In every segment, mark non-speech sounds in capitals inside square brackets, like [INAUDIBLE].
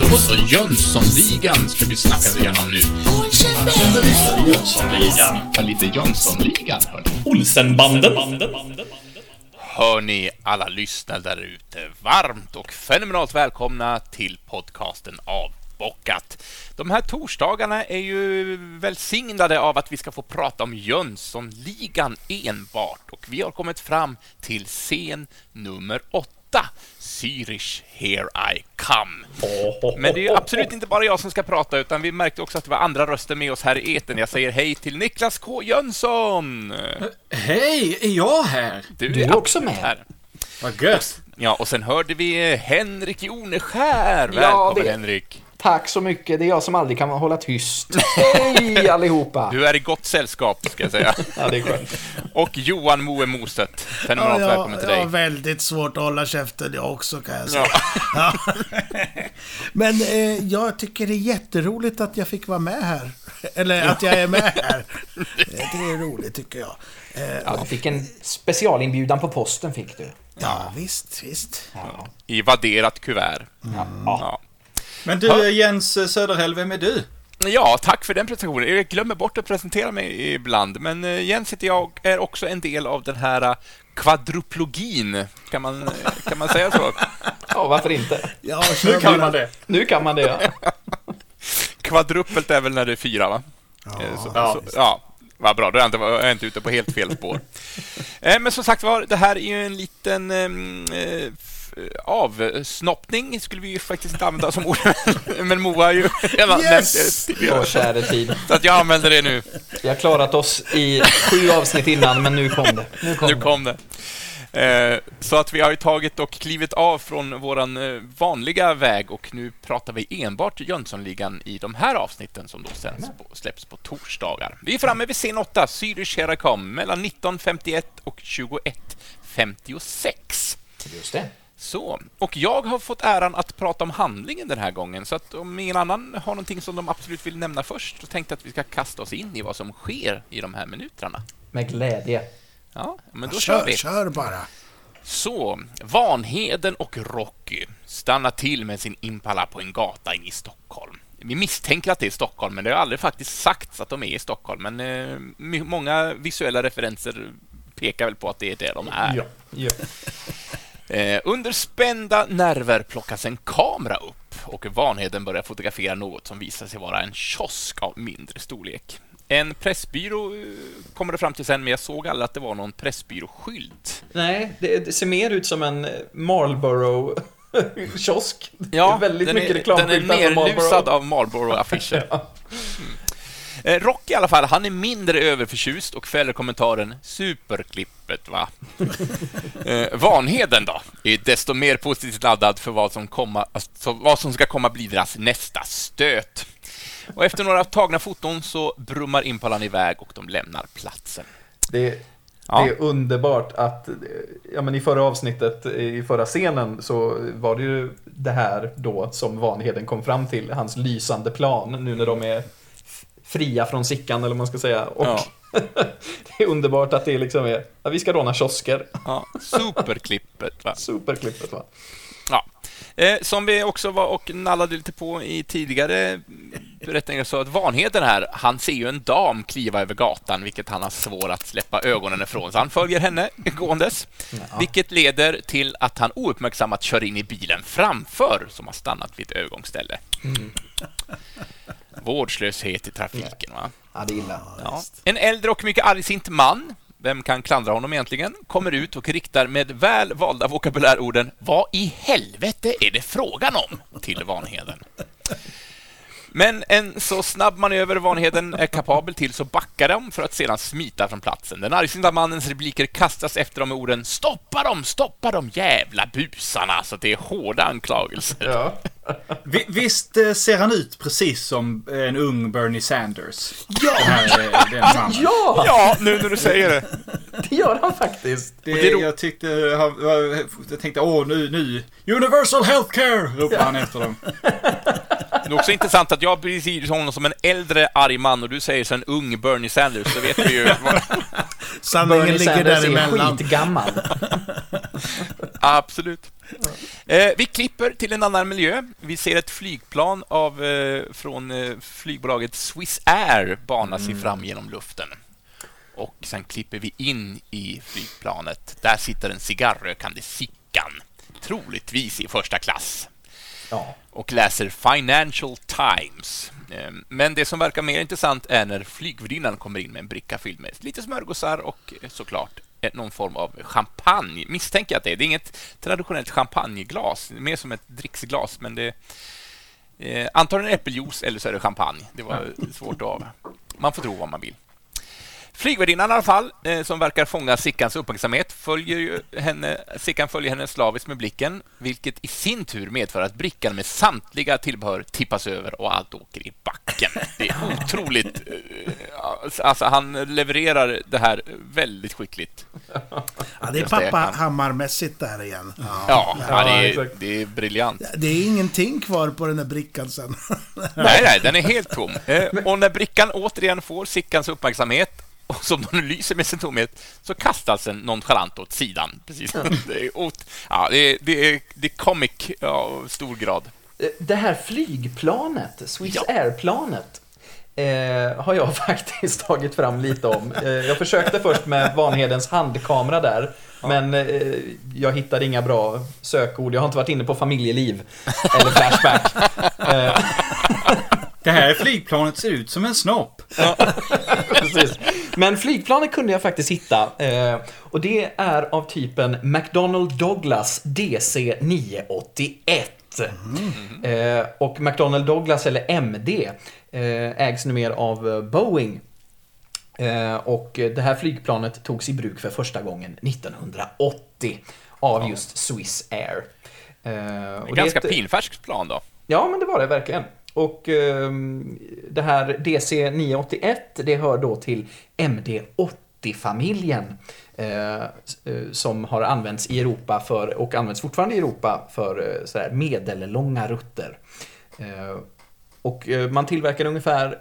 Då så, Jönssonligan ska vi snacka igenom nu. Jönssonligan. Ja, lite Jönssonligan, hörni. Olsenbanden. Hör ni alla lyssnare där ute varmt och fenomenalt välkomna till podcasten Avbockat. De här torsdagarna är ju välsignade av att vi ska få prata om Jönssonligan enbart och vi har kommit fram till scen nummer åtta. Zürich, here I come. Men det är absolut inte bara jag som ska prata, utan vi märkte också att det var andra röster med oss här i eten. Jag säger hej till Niklas K Jönsson! Hej, är jag här? Du Du är också med. här. Vad gött. Ja, och sen hörde vi Henrik Joneskär. Ja, Välkommen det- Henrik! Tack så mycket. Det är jag som aldrig kan hålla tyst. [LAUGHS] Hej allihopa! Du är i gott sällskap, ska jag säga. Ja, det är skönt. Och Johan Moe Mostedt. Fenomenalt Ja, välkommen jag, till jag dig. har väldigt svårt att hålla käften jag också kan jag säga. [LAUGHS] Ja. Men eh, jag tycker det är jätteroligt att jag fick vara med här. Eller att jag är med här. [LAUGHS] Eh, Det är roligt tycker jag. Eh, Ja, du fick en specialinbjudan på posten fick du. Ja, visst, visst. Ja. I vadderat kuvert. Ja. Ja. Men du, Jens Söderhäll, vem är du? Ja, tack för den presentationen. Jag glömmer bort att presentera mig ibland, men eh, Jens heter jag är också en del av den här eh, kvadruplogin. Kan man, eh, kan man säga så? [LAUGHS] ja, varför inte? Ja, Nu kan man det. Nu kan man det, ja. [LAUGHS] Kvadrupelt är väl när det är fyra, va? Eh, så, Ja, så, ja. Vad bra, då är jag inte, jag är inte ute på helt fel spår. [LAUGHS] Men som sagt var, det här är ju en liten ehm, eh, avsnoppning, skulle vi ju faktiskt inte använda som ord. [LAUGHS] Men Moa har ju redan Yes! nämnt det. Åh, käre tid. Så att jag använder det nu. Vi har klarat oss i sju avsnitt innan, men nu kom det. Nu kom Nu det. kom det. Eh, Så att vi har ju tagit och klivit av från våran eh, vanliga väg och nu pratar vi enbart Jönssonligan i de här avsnitten som då sänds på, släpps på torsdagar. Vi är framme vid scen 8, Zürich Heracom, mellan 19.51 och 21.56. Just det. Så, och jag har fått äran att prata om handlingen den här gången, så att om ingen annan har någonting som de absolut vill nämna först, så tänkte jag att vi ska kasta oss in i vad som sker i de här minuterna. Med glädje. Ja, men då kör Kör, vi. kör bara. Så, Vanheden och Rocky stannar till med sin Impala på en gata inne i Stockholm. Vi misstänker att det är Stockholm, men det har aldrig faktiskt sagts att de är i Stockholm. Men eh, många visuella referenser pekar väl på att det är det de är. Ja. ja. Eh, under spända nerver plockas en kamera upp och Vanheden börjar fotografera något som visar sig vara en kiosk av mindre storlek. En pressbyrå eh, kommer det fram till sen, men jag såg aldrig att det var någon pressbyråskylt. Nej, det, det ser mer ut som en Marlboro-kiosk. [LAUGHS] Ja, väldigt mycket är, den är reklamskyltar från nerlusad Marlboro. av Marlboro-affischer. [LAUGHS] Mm. Eh, Rocky i alla fall, han är mindre överförtjust och fäller kommentaren ”superklippet va?” [LAUGHS] eh, Vanheden då, är desto mer positivt laddad för vad som, komma, alltså, vad som ska komma bli deras nästa stöt. Och efter några tagna foton så brummar Impalan iväg och de lämnar platsen. Det, Ja. det är underbart att, ja men i förra avsnittet, i förra scenen så var det ju det här då som Vanheden kom fram till, hans lysande plan nu när de är fria från Sickan eller vad man ska säga. Och Ja. [LAUGHS] det är underbart att det liksom är, ja, vi ska råna kiosker. Ja, superklippet va? Superklippet va? Ja. Eh, som vi också var och nallade lite på i tidigare berättningar så att Vanheden här, han ser ju en dam kliva över gatan, vilket han har svårt att släppa ögonen ifrån. Så han följer henne gåendes, vilket leder till att han ouppmärksammat kör in i bilen framför, som har stannat vid ett övergångsställe. Vårdslöshet i trafiken, va? Ja, det är illa. Ja. En äldre och mycket argsint man, vem kan klandra honom egentligen, kommer ut och riktar med väl valda vokabulärorden ”Vad i helvete är det frågan om?” till Vanheden. Men en så snabb manöver Vanheden är kapabel till så backar de för att sedan smita från platsen. Den argsinta mannens repliker kastas efter dem med orden ”Stoppa dem, stoppa dem, jävla busarna!” Så det är hårda anklagelser. Ja. Vi, visst eh, ser han ut precis som en ung Bernie Sanders? Ja! Den här, eh, den mannen. ja, Ja, nu när du säger det. det gör han faktiskt. Det, det jag tyckte, jag, jag tänkte, åh nu, nu, Universal Healthcare! ropar han efter dem. [LAUGHS] Det är också intressant att jag beskriver honom som en äldre arg man och du säger så en ung Bernie Sanders, så vet vi ju. vad- Sanningen Bernie ligger Sanders är däremellan. skitgammal. [LAUGHS] Absolut. Eh, vi klipper till en annan miljö. Vi ser ett flygplan av, eh, från eh, flygbolaget Swiss Air bana sig fram genom luften. Och sen klipper vi in i flygplanet. Där sitter en cigarrökande Sickan, troligtvis i första klass Ja. och läser Financial Times. Eh, Men det som verkar mer intressant är när flygvärdinnan kommer in med en bricka fylld med lite smörgåsar och eh, såklart eh, någon form av champagne. Misstänker jag att det är. Det är inget traditionellt champagneglas, mer som ett dricksglas, men det eh, antagligen äppeljuice eller så är det champagne. Det var svårt att... Man får tro vad man vill. Flygvärdinnan i alla fall, eh, som verkar fånga Sickans uppmärksamhet, följer ju henne, Sickan följer henne slaviskt med blicken, vilket i sin tur medför att brickan med samtliga tillbehör tippas över och allt åker i backen. Det är otroligt... eh, Alltså, han levererar det här väldigt skickligt. Ja, det är pappa Hammarmässigt där igen. Ja. Ja, ja, det, är, det är briljant. Det är ingenting kvar på den där brickan sen. Nej, nej, den är helt tom. Eh, Och när brickan återigen får Sickans uppmärksamhet och som de lyser med sin tomhet så kastas den nonchalant åt sidan. Precis. Det är, ot- ja, det är, det är, det är comic av stor grad. Det här flygplanet, Swiss Ja. Air-planet, eh, har jag [LAUGHS] faktiskt tagit fram lite om. Eh, jag försökte först med Vanhedens handkamera där, men eh, jag hittade inga bra sökord. Jag har inte varit inne på familjeliv eller Flashback. [LAUGHS] Eh, Det här flygplanet ser ut som en snopp. Precis. Men flygplanet kunde jag faktiskt hitta. Eh, och det är av typen McDonnell Douglas DC-981. Eh, och McDonnell Douglas, eller MD, eh, ägs numera av eh, Boeing. Och det här flygplanet togs i bruk för första gången 1980 av just Swiss Air. Det är Ganska ett- pinfärskt plan då. Ja, men det var det verkligen. Och eh, det här DC981, det hör då till MD80-familjen. Eh, eh, som har använts i Europa för, och används fortfarande i Europa för eh, sådär medellånga rutter. Eh, och eh, man tillverkade ungefär,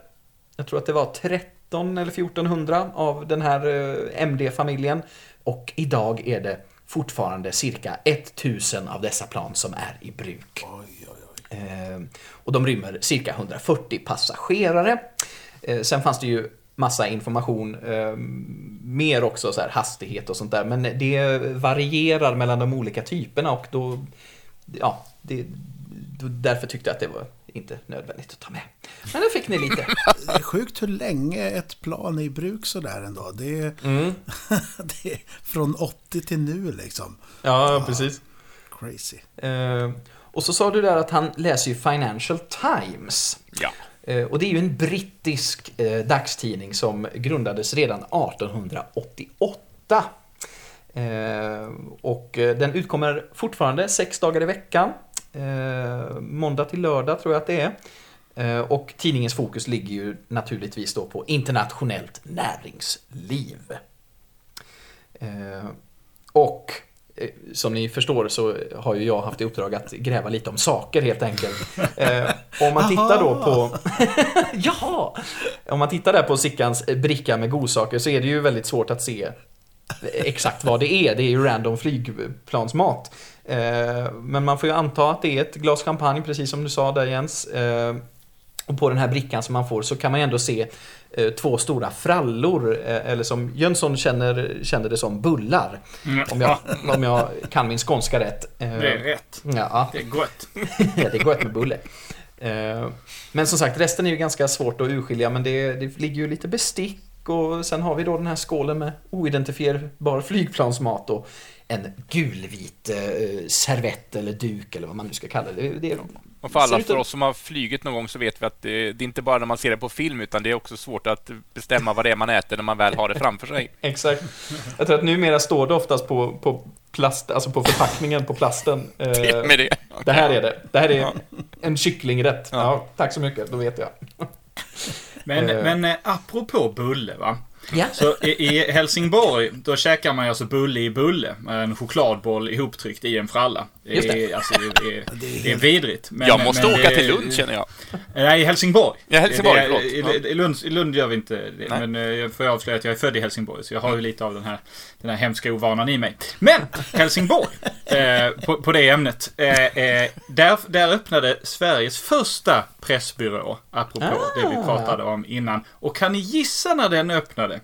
jag tror att det var 13 eller 1400 av den här eh, MD-familjen. Och idag är det fortfarande cirka 1000 av dessa plan som är i bruk. Oj och de rymmer cirka 140 passagerare. Eh, sen fanns det ju massa information, eh, mer också så här hastighet och sånt där, men det varierar mellan de olika typerna och då, ja, det, då, därför tyckte jag att det var inte nödvändigt att ta med. Men det fick ni lite. [LAUGHS] Det är sjukt hur länge ett plan är i bruk sådär ändå. Det är, Mm. [LAUGHS] det är från 80 till nu liksom. Ja, precis. Crazy. Eh, och så sa du där att han läser ju Financial Times. Ja. Eh, Och det är ju en brittisk eh, dagstidning som grundades redan 1888. Eh, och den utkommer fortfarande sex dagar i veckan. Måndag till lördag tror jag att det är. Och tidningens fokus ligger ju naturligtvis då på internationellt näringsliv. Och som ni förstår så har ju jag haft i uppdrag att gräva lite om saker helt enkelt. [LAUGHS] Eh, om man tittar då på... [LAUGHS] ja! Om man tittar där på Sickans bricka med godsaker så är det ju väldigt svårt att se exakt vad det är. Det är ju random flygplansmat. Eh, men man får ju anta att det är ett glas champagne, precis som du sa där Jens. Eh, och på den här brickan som man får så kan man ju ändå se eh, två stora frallor, eh, eller som Jönsson känner, känner det som bullar. Om jag, [LAUGHS] om jag kan min skånska rätt. Eh, Det är rätt. Ja, Det är gott. [LAUGHS] det är gott med bulle. Eh, Men som sagt, resten är ju ganska svårt att urskilja, men det, det ligger ju lite bestick och sen har vi då den här skålen med oidentifierbar flygplansmat och en gulvit eh, servett eller duk eller vad man nu ska kalla det. det, det Och för alla för oss som har flugit någon gång så vet vi att det, det är inte bara när man ser det på film utan det är också svårt att bestämma vad det är man äter när man väl har det framför sig. [LAUGHS] Exakt. Jag tror att numera står det oftast på, på plast, alltså på förpackningen på plasten. [LAUGHS] eh, och med det. Det här är det. Det här är Ja. en kycklingrätt. Ja. tack så mycket, då vet jag. Men, Eh. men eh, apropå bulle va. Ja. Så i, i Helsingborg, då käkar man ju alltså bulle i bulle. En chokladboll ihoptryckt i en fralla. Det Just det. är, alltså, det är, det är vidrigt. Men, jag måste men åka till Lund känner jag. Nej, i Helsingborg. Ja, Helsingborg, Det- det- förlåt. I, i, Lund, I Lund gör vi inte det. Nej. Men eh, jag får avslöja att jag är född i Helsingborg. Så jag har ju lite av den här, den här hemska ovanan i mig. Men! Helsingborg! [LAUGHS] eh, på, på det ämnet. Eh, eh, där, där öppnade Sveriges första pressbyrå, apropå Ah. det vi pratade om innan. Och kan ni gissa när den öppnade?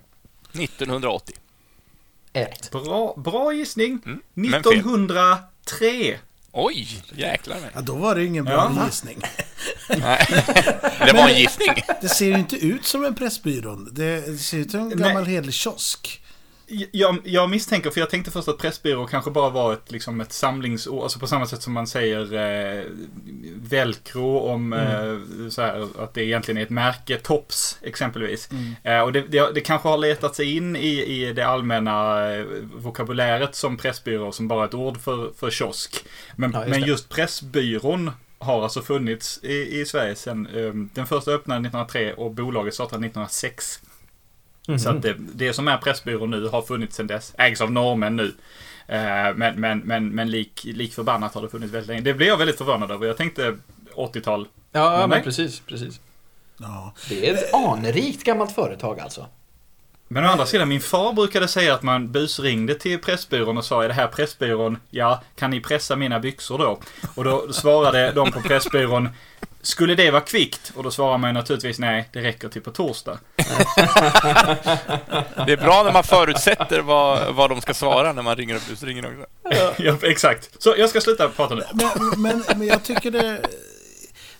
1980. Ett. Bra, bra gissning. Mm, men 1903. Oj, jäklar mig. Ja, då var det ju ingen bra Ja. gissning. Nej. Det var en gissning. Det ser ju inte ut som en Pressbyrå. Det ser ut som en gammal hederlig kiosk. Jag, jag misstänker, för jag tänkte först att Pressbyrå kanske bara var ett, liksom ett samlingsord, alltså på samma sätt som man säger eh, velcro om eh, så här, att det egentligen är ett märke, Tops exempelvis. Eh, och det, det, det kanske har letat sig in i, i det allmänna eh, vokabuläret som Pressbyrå som bara ett ord för, för kiosk. Men, Ja, just men just Pressbyrån har alltså funnits i, i Sverige sedan eh, den första öppnade 1903 och bolaget startade 1906. Så att det, det som är Pressbyrån nu har funnits sedan dess. Ägs av norrmän nu. Eh, men men, men, men lik, lik förbannat har det funnits väldigt länge. Det blev jag väldigt förvånad över. Jag tänkte 80-tal. Ja, Men precis, precis. Ja. Det är ett anrikt gammalt företag alltså. Men å andra sidan, min far brukade säga att man busringde till Pressbyrån och sa är det här Pressbyrån? Ja, kan ni pressa mina byxor då? Och då svarade de på Pressbyrån skulle det vara kvickt? Och då svarar man ju naturligtvis nej, det räcker till på torsdag. Det är bra när man förutsätter vad, vad de ska svara när man ringer upp busringen också. ja, exakt. Så jag ska sluta prata nu. Men, men, men jag tycker det...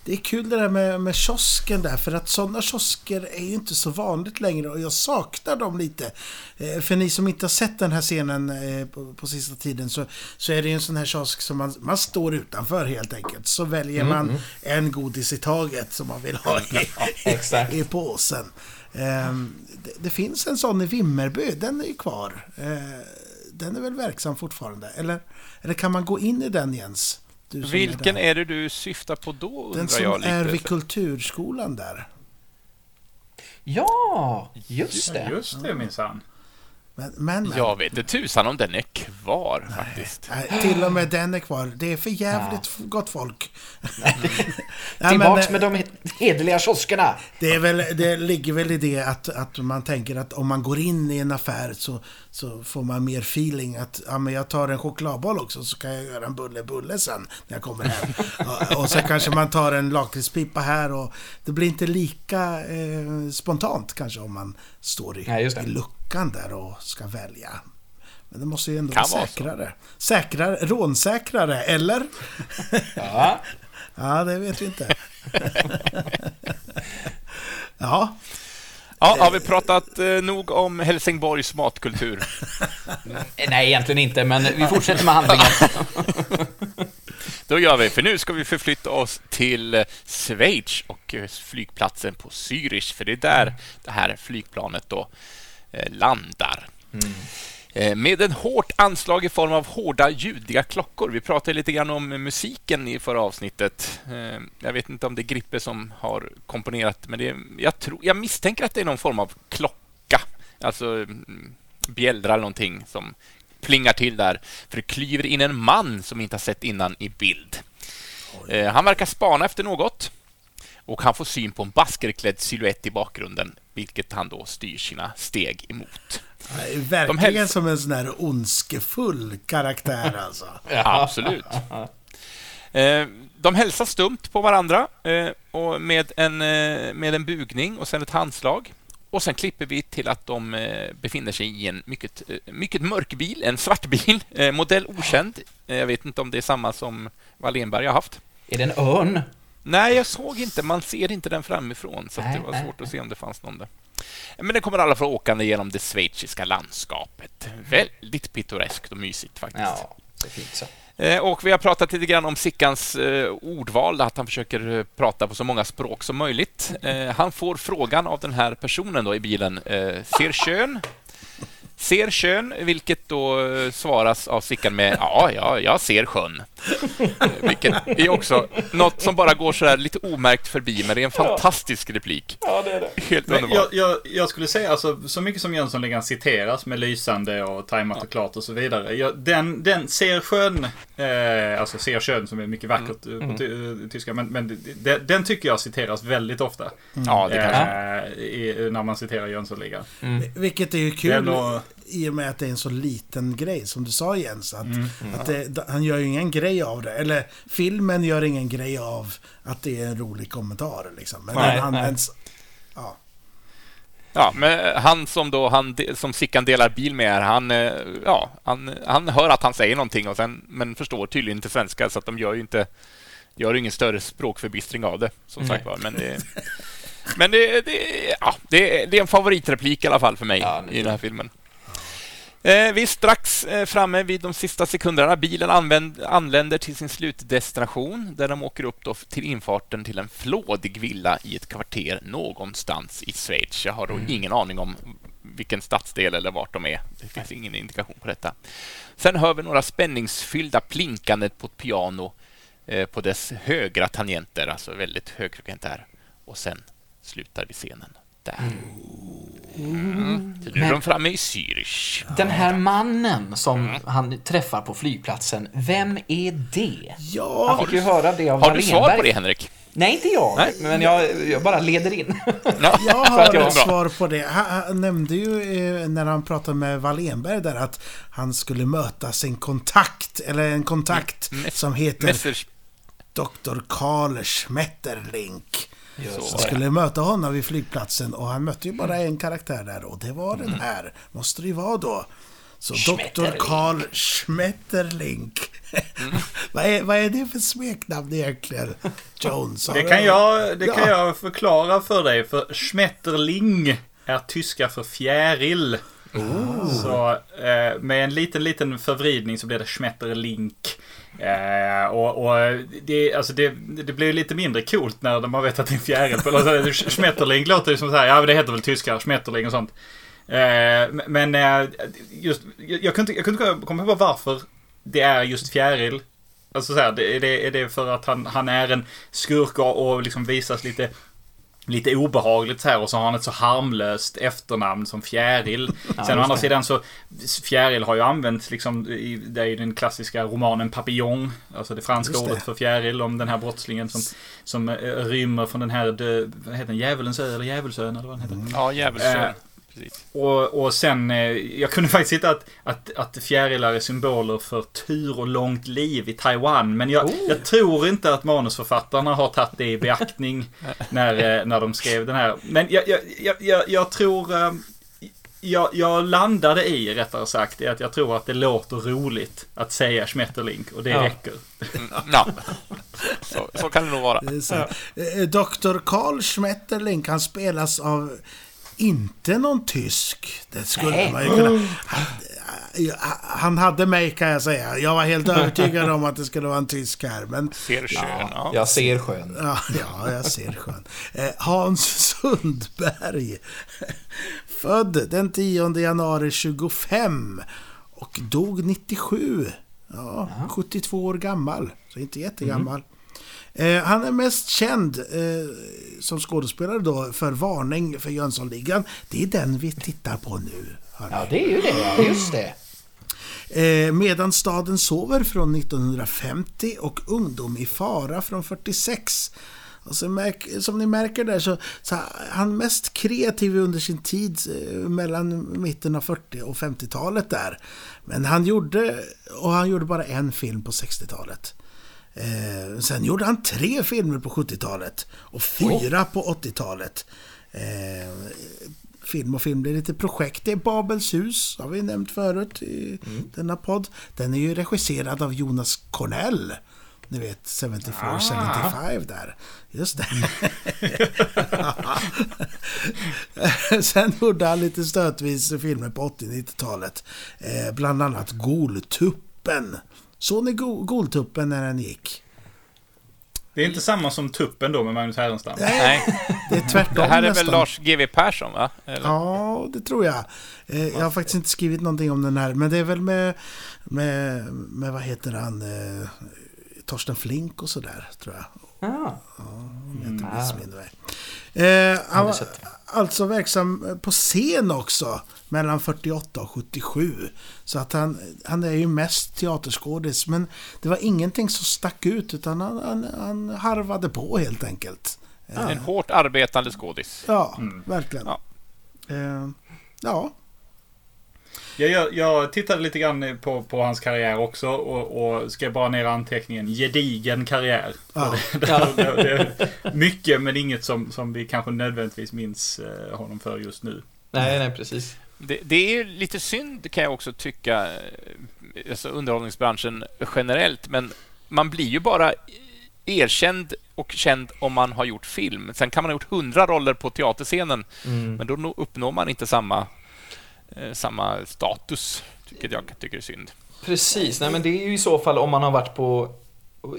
Det är kul det där med, med kiosken där, för att sådana kiosker är ju inte så vanligt längre och jag saknar dem lite. Eh, För ni som inte har sett den här scenen eh, på, på sista tiden så, så är det ju en sån här kiosk som man, man står utanför helt enkelt. Så väljer man en godis i taget som man vill ha i, [LAUGHS] exakt. i påsen. Ehm, det, det finns en sån i Vimmerby, den är ju kvar. Eh, Den är väl verksam fortfarande? Eller, eller kan man gå in i den Jens? Vilken där. är det du syftar på då, Den som jag lite. är vid Kulturskolan där. Ja, just Ja, det. just det minsann. Men, men, men Jag vet inte tusan om den är kvar faktiskt. Nej, till och med den är kvar. Det är för jävligt gott folk. [LAUGHS] Nej, Tillbaks eh, med de hederliga kioskerna. Det, är väl, det ligger väl i det att, att man tänker att om man går in i en affär så, så får man mer feeling att ja, men jag tar en chokladboll också så kan jag göra en bulle bulle sen när jag kommer hem. [LAUGHS] och, och så kanske man tar en lakritspipa här och det blir inte lika eh, spontant kanske om man står i, Nej, i luckan där och ska välja. Men det måste ju ändå Kan vara vara så. säkrare. Säkrare, rånsäkrare, eller? Ja. [LAUGHS] Ja, det vet vi inte. [LAUGHS] ja, Ja, har vi pratat eh, nog om Helsingborgs matkultur? Nej, egentligen inte, men vi fortsätter med handlingen. [LAUGHS] Då gör vi, för nu ska vi förflytta oss till eh, Schweiz och eh, flygplatsen på Zürich, för det är där det här flygplanet då landar. Eh, Med en hårt anslag i form av hårda ljudliga klockor. Vi pratade lite grann om musiken i förra avsnittet. Eh, Jag vet inte om det är Grippe som har komponerat, men det är, jag, tror, jag misstänker att det är någon form av klocka. Alltså mm, bjällra eller någonting som plingar till där. För det klyver in en man som inte har sett innan i bild. Eh, Han verkar spana efter något och han får syn på en baskerklädd siluett i bakgrunden, vilket han då styr sina steg emot. verkligen som en sån här ondskefull karaktär [LAUGHS] alltså. Absolut. Eh, De hälsar stumt på varandra eh, och med en, eh, med en bugning och sen ett handslag. Och sen klipper vi till att de befinner sig i en mycket, mycket mörk bil, en svart bil, modell okänd. Jag vet inte om det är samma som Wallenberg har haft. Är det en örn? Nej, jag såg inte. Man ser inte den framifrån, så Nej, det var nej, svårt att se om det fanns någon där. Men den kommer alla få åkande genom det schweiziska landskapet. Väldigt pittoreskt och mysigt faktiskt. Ja, så fint så. Eh, Och vi har pratat lite grann om Sickans eh, ordval, att han försöker eh, prata på så många språk som möjligt. Eh, han får frågan av den här personen då i bilen, ser kön? Ser kön, vilket då eh, svaras av Sickan med ja, ja, jag ser sjön. Eh, vilket är också något som bara går så där lite omärkt förbi, men det är en fantastisk replik. Ja, det är det. Helt underbart. jag, jag, jag skulle säga alltså, så mycket som Jönssonligan citeras med lysande och tajmat och klart och så vidare. Jag, den, den ser skön, eh, alltså ser skön som är mycket vackert Mm. eh, på ty, eh, tyska, men, men den, den tycker jag citeras väldigt ofta. Ja, det kanske. Eh, i, när man citerar Jönssonligan. Vilket är ju Det är kul. I och med att det är en så liten grej, som du sa Jens. Att, att det, han gör ju ingen grej av det. Eller filmen gör ingen grej av att det är en rolig kommentar. Liksom. Men Nej, den används... Ja. Ja, men han som då han som Sickan delar bil med här, han, eh, ja, han, han hör att han säger någonting och sen, men förstår tydligen inte svenska så att de gör ju inte gör ingen större språkförbistring av det, som Nej. sagt var. Men det, men det, det, ja, det, är- det är en favoritreplik i alla fall för mig Ja, i den här filmen. Eh, vi är strax eh, framme vid de sista sekunderna. Bilen använd, anländer till sin slutdestination där de åker upp till infarten till en flådig villa i ett kvarter någonstans i Schweiz. Jag har då ingen aning om vilken stadsdel eller vart de är. Det finns ingen indikation på detta. Sen hör vi några spänningsfyllda plinkandet på ett piano eh, på dess högra tangenter, alltså väldigt högfrekvent där. Och sen slutar vi scenen där. Mm. Så nu är de framme i Zürich. Den här mannen som han träffar på flygplatsen, vem är det? Han Ja, fick ju höra det av Har du svar på det, Henrik? Nej, inte jag. Nej. Men jag, jag bara leder in. Ja. jag [LAUGHS] har att jag- ett svar på det. Han, han nämnde ju eh, när han pratade med Wallenberg där att han skulle möta sin kontakt, eller en kontakt Mm. som heter Messers... Dr. Karl Schmetterlink. Just Jag skulle möta honom vid flygplatsen och han mötte ju bara en karaktär där och det var Mm. den här. Måste det ju vara då. Så Dr. Karl Schmetterlink. Mm. [LAUGHS] vad, är, vad är det för smeknamn egentligen? [LAUGHS] Jones? Det kan jag, det kan Ja. jag förklara för dig. För Schmetterling är tyska för fjäril. Så eh, med en liten, liten förvridning så blir det Schmetterlink. Eh, och och det, alltså det, det blir lite mindre coolt när man vet att det är en fjäril. Alltså, Schmetterling låter ju som så här, ja det heter väl tyska, Schmetterling och sånt. Eh, men eh, just, jag, jag kunde inte, komma på varför det är just fjäril. Alltså så här, det, är, det, är det för att han, han är en skurk och liksom visas lite lite obehagligt så här och så har han ett så harmlöst efternamn som Fjäril. [LAUGHS] Sen å andra sidan så Fjäril har ju använts liksom i, det är ju den klassiska romanen Papillon. Alltså det franska Just det. ordet för fjäril om den här brottslingen som, som eh, rymmer från den här, dö, vad heter den, Djävulens ö eller Djävulsön eller vad den heter. Ja, djävulsön. Precis. Och, och sen, eh, jag kunde faktiskt hitta att, att, att fjärilar är symboler för tur och långt liv i Taiwan. Men jag, Oh. jag tror inte att manusförfattarna har tagit det i [LAUGHS] beaktning när, eh, när de skrev den här. Men jag, jag, jag, jag, jag tror... eh, Jag, jag landade i, rättare sagt, att jag tror att det låter roligt att säga Schmetterlink och det Ja. räcker. Mm, ja. Så, så kan det nog vara. Det Dr. Karl Schmetterling han spelas av inte någon tysk. Det skulle Nej. man ju kunna... Han, eh, han hade mig kan jag säga. Jag var helt övertygad om att det skulle vara en tysk här. Men Ser skön. Ja. Jag ser sjön. ja, ja jag ser skön. Eh, Hans Sundberg. [LAUGHS] Född den 10 januari 25. Och dog 97. Ja, 72 år gammal. Så inte jättegammal. Eh, han är mest känd eh, som skådespelare då för Varning för Jönssonligan. Det är den vi tittar på nu. hörni. Ja, det är ju det. Just det. Eh, Medan staden sover från 1950 och Ungdom i fara från 46. Och så märk, som ni märker där så, så han mest kreativ under sin tid eh, mellan mitten av 40 och 50-talet där. Men han gjorde, och han gjorde bara en film på 60-talet. Eh, sen gjorde han tre filmer på 70-talet och fyra på 80-talet. Eh, film och film blir lite projekt. Det är Babels hus, har vi nämnt förut i denna podd. Den är ju regisserad av Jonas Cornell. Ni vet, 74, 75 där. Just det. [LAUGHS] Sen gjorde han lite stötvis filmer på 80-90-talet. Eh, bland annat Goltuppen. Såg ni Go- Goltuppen när den gick? Det är inte samma som Tuppen då med Magnus Härenstam. Nej, Det är tvärtom det här är väl nästan. Lars GW Persson, va? Eller? Ja, det tror jag. Eh, Jag har faktiskt inte skrivit någonting om den här, men det är väl med, med, med vad heter han, eh, Torsten Flink och sådär, tror jag. Ja. Om jag inte Ah. missminner mig. Eh, han. Alltså verksam på scen också, mellan 48 och 77. Så att han, han är ju mest teaterskådis, men det var ingenting som stack ut, utan han, han, han harvade på helt enkelt. En hårt arbetande skådis. Ja, verkligen. Ja. Eh, ja. Jag, jag, tittade lite grann på, på hans karriär också och, och skrev bara ner anteckningen gedigen karriär. Ja. [LAUGHS] Det, det, det, det, mycket men inget som, som vi kanske nödvändigtvis minns eh, honom för just nu. Nej, nej, precis. Det, det är lite synd kan jag också tycka, eh, alltså underhållningsbranschen generellt, men man blir ju bara erkänd och känd om man har gjort film. Sen kan man ha gjort hundra roller på teaterscenen, Mm. men då nå- uppnår man inte samma, samma status, vilket jag tycker är synd. Precis, nej men det är ju i så fall om man har varit på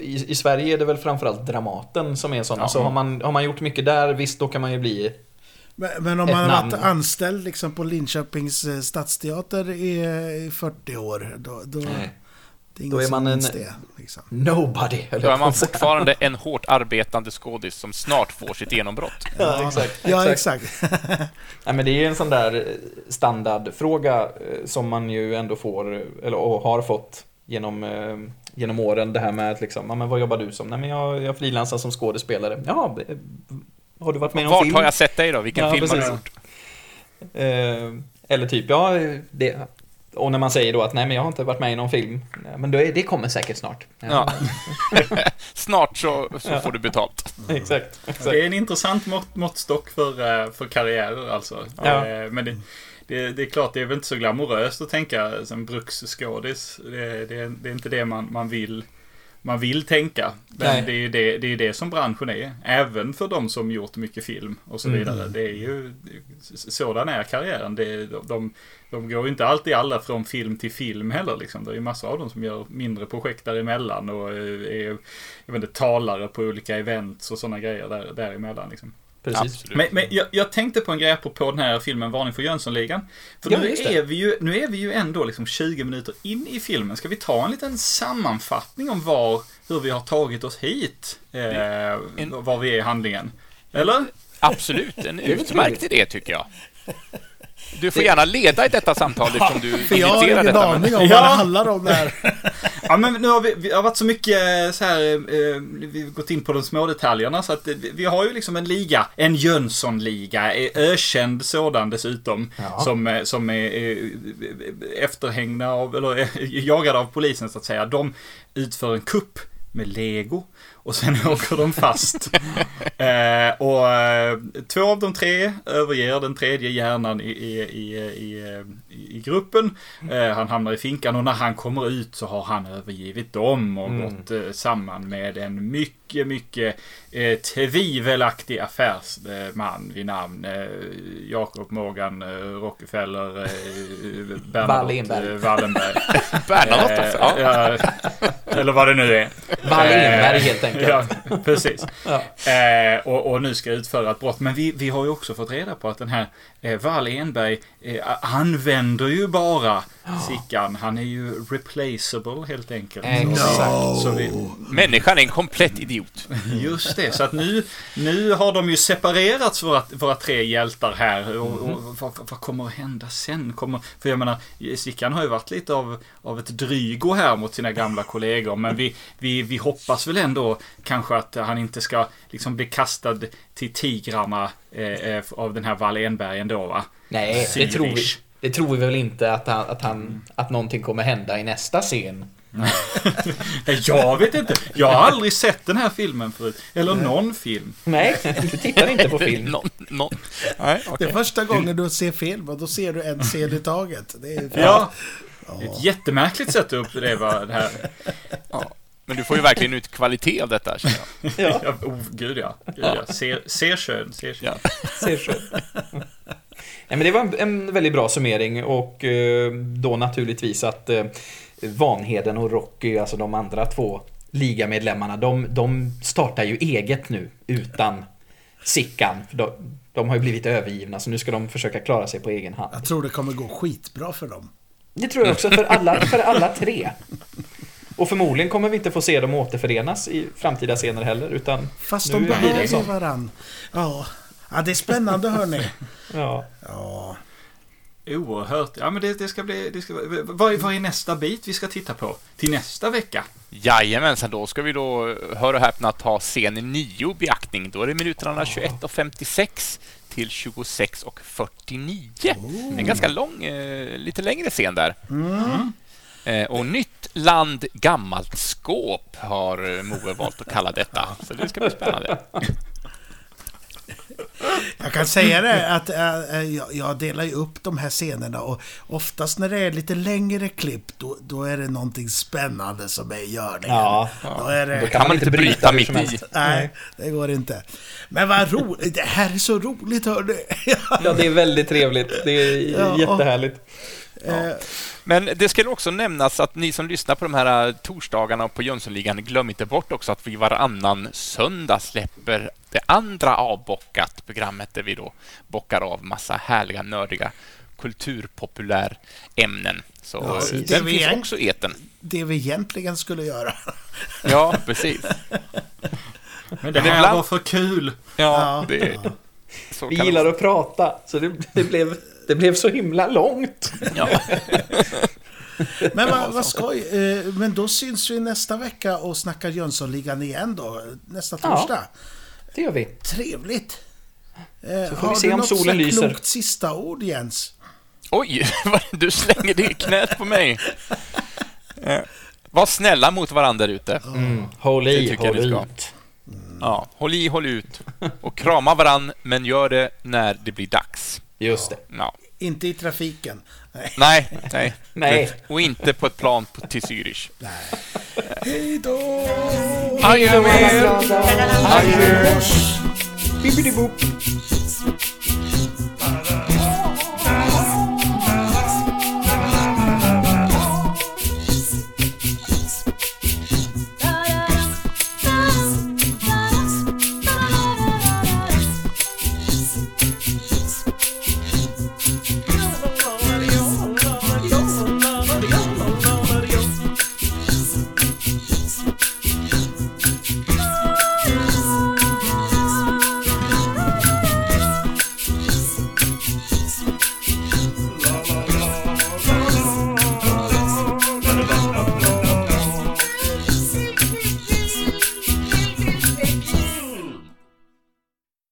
i, I Sverige är det väl framförallt Dramaten som är sådana. Ja. Så har man, har man gjort mycket där, visst då kan man ju bli... Men, men om Ett man har varit anställd liksom på Linköpings eh, stadsteater i, i 40 år, då, då, Nej. Det är Då är man en- det. Liksom. Nobody, Då är man fortfarande en hårt arbetande skådis som snart får sitt genombrott. Ja, exakt. Ja, exakt. [LAUGHS] [LAUGHS] Nej, men det är en sån där eh, standardfråga eh, som man ju ändå får, eh, eller och har fått genom, genom åren. Det här med att liksom, ja, men vad jobbar du som? Nej men jag, jag frilansar som skådespelare. Ja, har du varit med i någon Vart film? har jag sett dig då? Vilken Ja, film har du precis. gjort? Eh, eller typ, ja, det, och när man säger då att nej men jag har inte varit med i någon film. Men då är, det kommer säkert snart. Ja. [LAUGHS] Snart så, så Ja. får du betalt. [LAUGHS] exakt. exakt. Det är en intressant mått, måttstock för, eh, för karriärer alltså. Ja. Men det, det, det är klart, det är väl inte så glamoröst att tänka som bruksskådis. Det, det, det är inte det man, man vill man vill tänka. Men det är ju det, det, är det som branschen är. Även för de som gjort mycket film och så Mm. vidare. Det är ju, sådan är karriären. Det, de, de, de går ju inte alltid alla från film till film heller. Liksom. Det är ju massor av dem som gör mindre projekt däremellan och eh, är jag vet inte, talare på olika events och sådana grejer där, däremellan. Liksom. Precis. Absolut. Men, men jag, jag tänkte på en grej på, på den här filmen Varning för Jönssonligan. För Ja, nu, är vi ju, nu är vi ju ändå liksom 20 minuter in i filmen. Ska vi ta en liten sammanfattning om var, hur vi har tagit oss hit? Eh, En- var vi är i handlingen. Eller? Absolut, en utmärkt idé tycker jag. Du får gärna leda i detta samtal eftersom du För jag har ingen detta. Men aning om vad det handlar om där. Ja, men nu har vi, vi har varit så mycket eh, så här, eh, vi har gått in på de små detaljerna så att eh, vi har ju liksom en liga, en Jönssonliga, eh, ökänd sådan dessutom, Ja. som, som är eh, efterhängda av, eller jagade av polisen så att säga. De utför en kupp med lego och sen [LAUGHS] åker de fast. [LAUGHS] eh, och eh, två av de tre överger den tredje hjärnan i, i, i, i, i gruppen. Eh, han hamnar i finkan och när han kommer ut så har han övergivit dem och Mm. gått eh, samman med en mycket, mycket eh, tvivelaktig affärsman vid namn eh, Jakob Morgan eh, Rockefeller eh. [LAUGHS] Bernadotte Wallenberg. Bernadotte, alltså. Eller vad det nu är. Wallenberg helt enkelt. Ja, [LAUGHS] precis. Ja. Eh, och, och nu ska utföra ett brott. Men vi, vi har ju också fått reda på att den här eh, Wall Enberg eh, använder ju bara Sickan. Han är ju replaceable helt enkelt. Exakt. Så vi, Människan är en komplett idiot. [LAUGHS] just det, så att nu, nu har de ju separerats våra, våra tre hjältar här. Och, och Mhm. vad, vad kommer att hända sen? Kommer, för jag menar, Sickan har ju varit lite av, av ett drygo här mot sina gamla kollegor. Men vi, vi, vi hoppas väl ändå kanske att han inte ska liksom bli kastad till tigrarna eh, eh, av den här Wallenberg ändå va? Nej, det tror, vi, det tror vi väl inte att, han, att, han, att någonting kommer hända i nästa scen. [LAUGHS] Jag vet inte. Jag har aldrig sett den här filmen förut. Eller någon film. Nej, du tittar inte på film. [LAUGHS] Någon, någon. Nej, Det okej. är första gången du ser film och då ser du en scen i taget. Det är Ja. Ett jättemärkligt sätt att uppleva det här. Ja. Men du får ju verkligen ut kvalitet av detta, känner jag. [LAUGHS] Ja, Ja, oh, gud ja. Gud, ja. Ser, ser skön, ser skön. Ja. [LAUGHS] ser så. Nej, men det var en, en väldigt bra summering och eh, då naturligtvis att eh, Vanheden och Rocky, alltså de andra två ligamedlemmarna, de, de startar ju eget nu utan Sickan. För De, de har ju blivit övergivna så nu ska de försöka klara sig på egen hand. Jag tror det kommer gå skitbra för dem. Det tror jag också för alla, för alla tre. Och förmodligen kommer vi inte få se dem återförenas i framtida scener heller utan Fast de behöver så. varann. Ja. ja, det är spännande hörni. ja. Ja. Oerhört. Ja, men det, det ska bli... Det ska, vad, vad är nästa bit vi ska titta på? Till nästa vecka? Jajamensan, då ska vi då, hör och häpna, ta scen 9 i beaktning. Då är det minuterna 21 och 56 till 26 och 49. En ganska lång, eh, lite längre scen där. Eh, och nytt land, gammalt skåp har eh, Moe valt att kalla detta. Så det ska bli spännande. Jag kan säga det att äh, jag, delar ju upp de här scenerna och oftast när det är lite längre klipp då, då är det någonting spännande som är i görningen. Ja, Då är det... Då kan man inte bryta mitt i. Nej, det går inte. Men vad roligt. Det här är så roligt, hörni. Ja, det är väldigt trevligt. Det är Ja. jättehärligt. Eh, Men det ska också nämnas att ni som lyssnar på de här eh, torsdagarna på Jönssonligan, glöm inte bort också att vi varannan söndag släpper det andra avbockat programmet där vi då bockar av massa härliga, nördiga kulturpopulär ämnen. Så Ja, eh, det den vi finns är- också i etern. det vi egentligen skulle göra. [LAUGHS] Ja, precis. Men det Men här ibland- var för kul. Ja, Ja. det, Vi gillar att prata, så det, det, blev, det blev så himla långt. ja. [LAUGHS] Men vad, vad skoj. Eh, Men då syns vi nästa vecka och snackar Jönssonligan igen då. Nästa Ja. torsdag. Det gör vi. Trevligt. Eh, Så får vi har se du om något solen lyser. klokt sista ord, Jens? Oj, [LAUGHS] du slänger det i knät på mig. Eh, Var snälla mot varandra där ute. Mm. Håll i, håll ut. Ja, håll i, håll ut. Och krama varann, men gör det när det blir dags. Just det. Ja. Inte i trafiken. Nej. Nej, [LAUGHS] nej. Nej. Och inte på ett plan på, till Zürich. Hej då! Adjö med er! Bibbidi-boop.